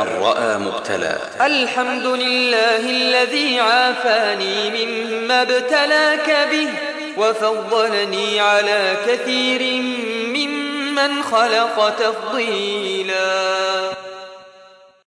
من رأى مبتلى. الحمد لله الذي عافاني مما ابتلاك به وفضلني على كثير ممن خلق تفضيلا.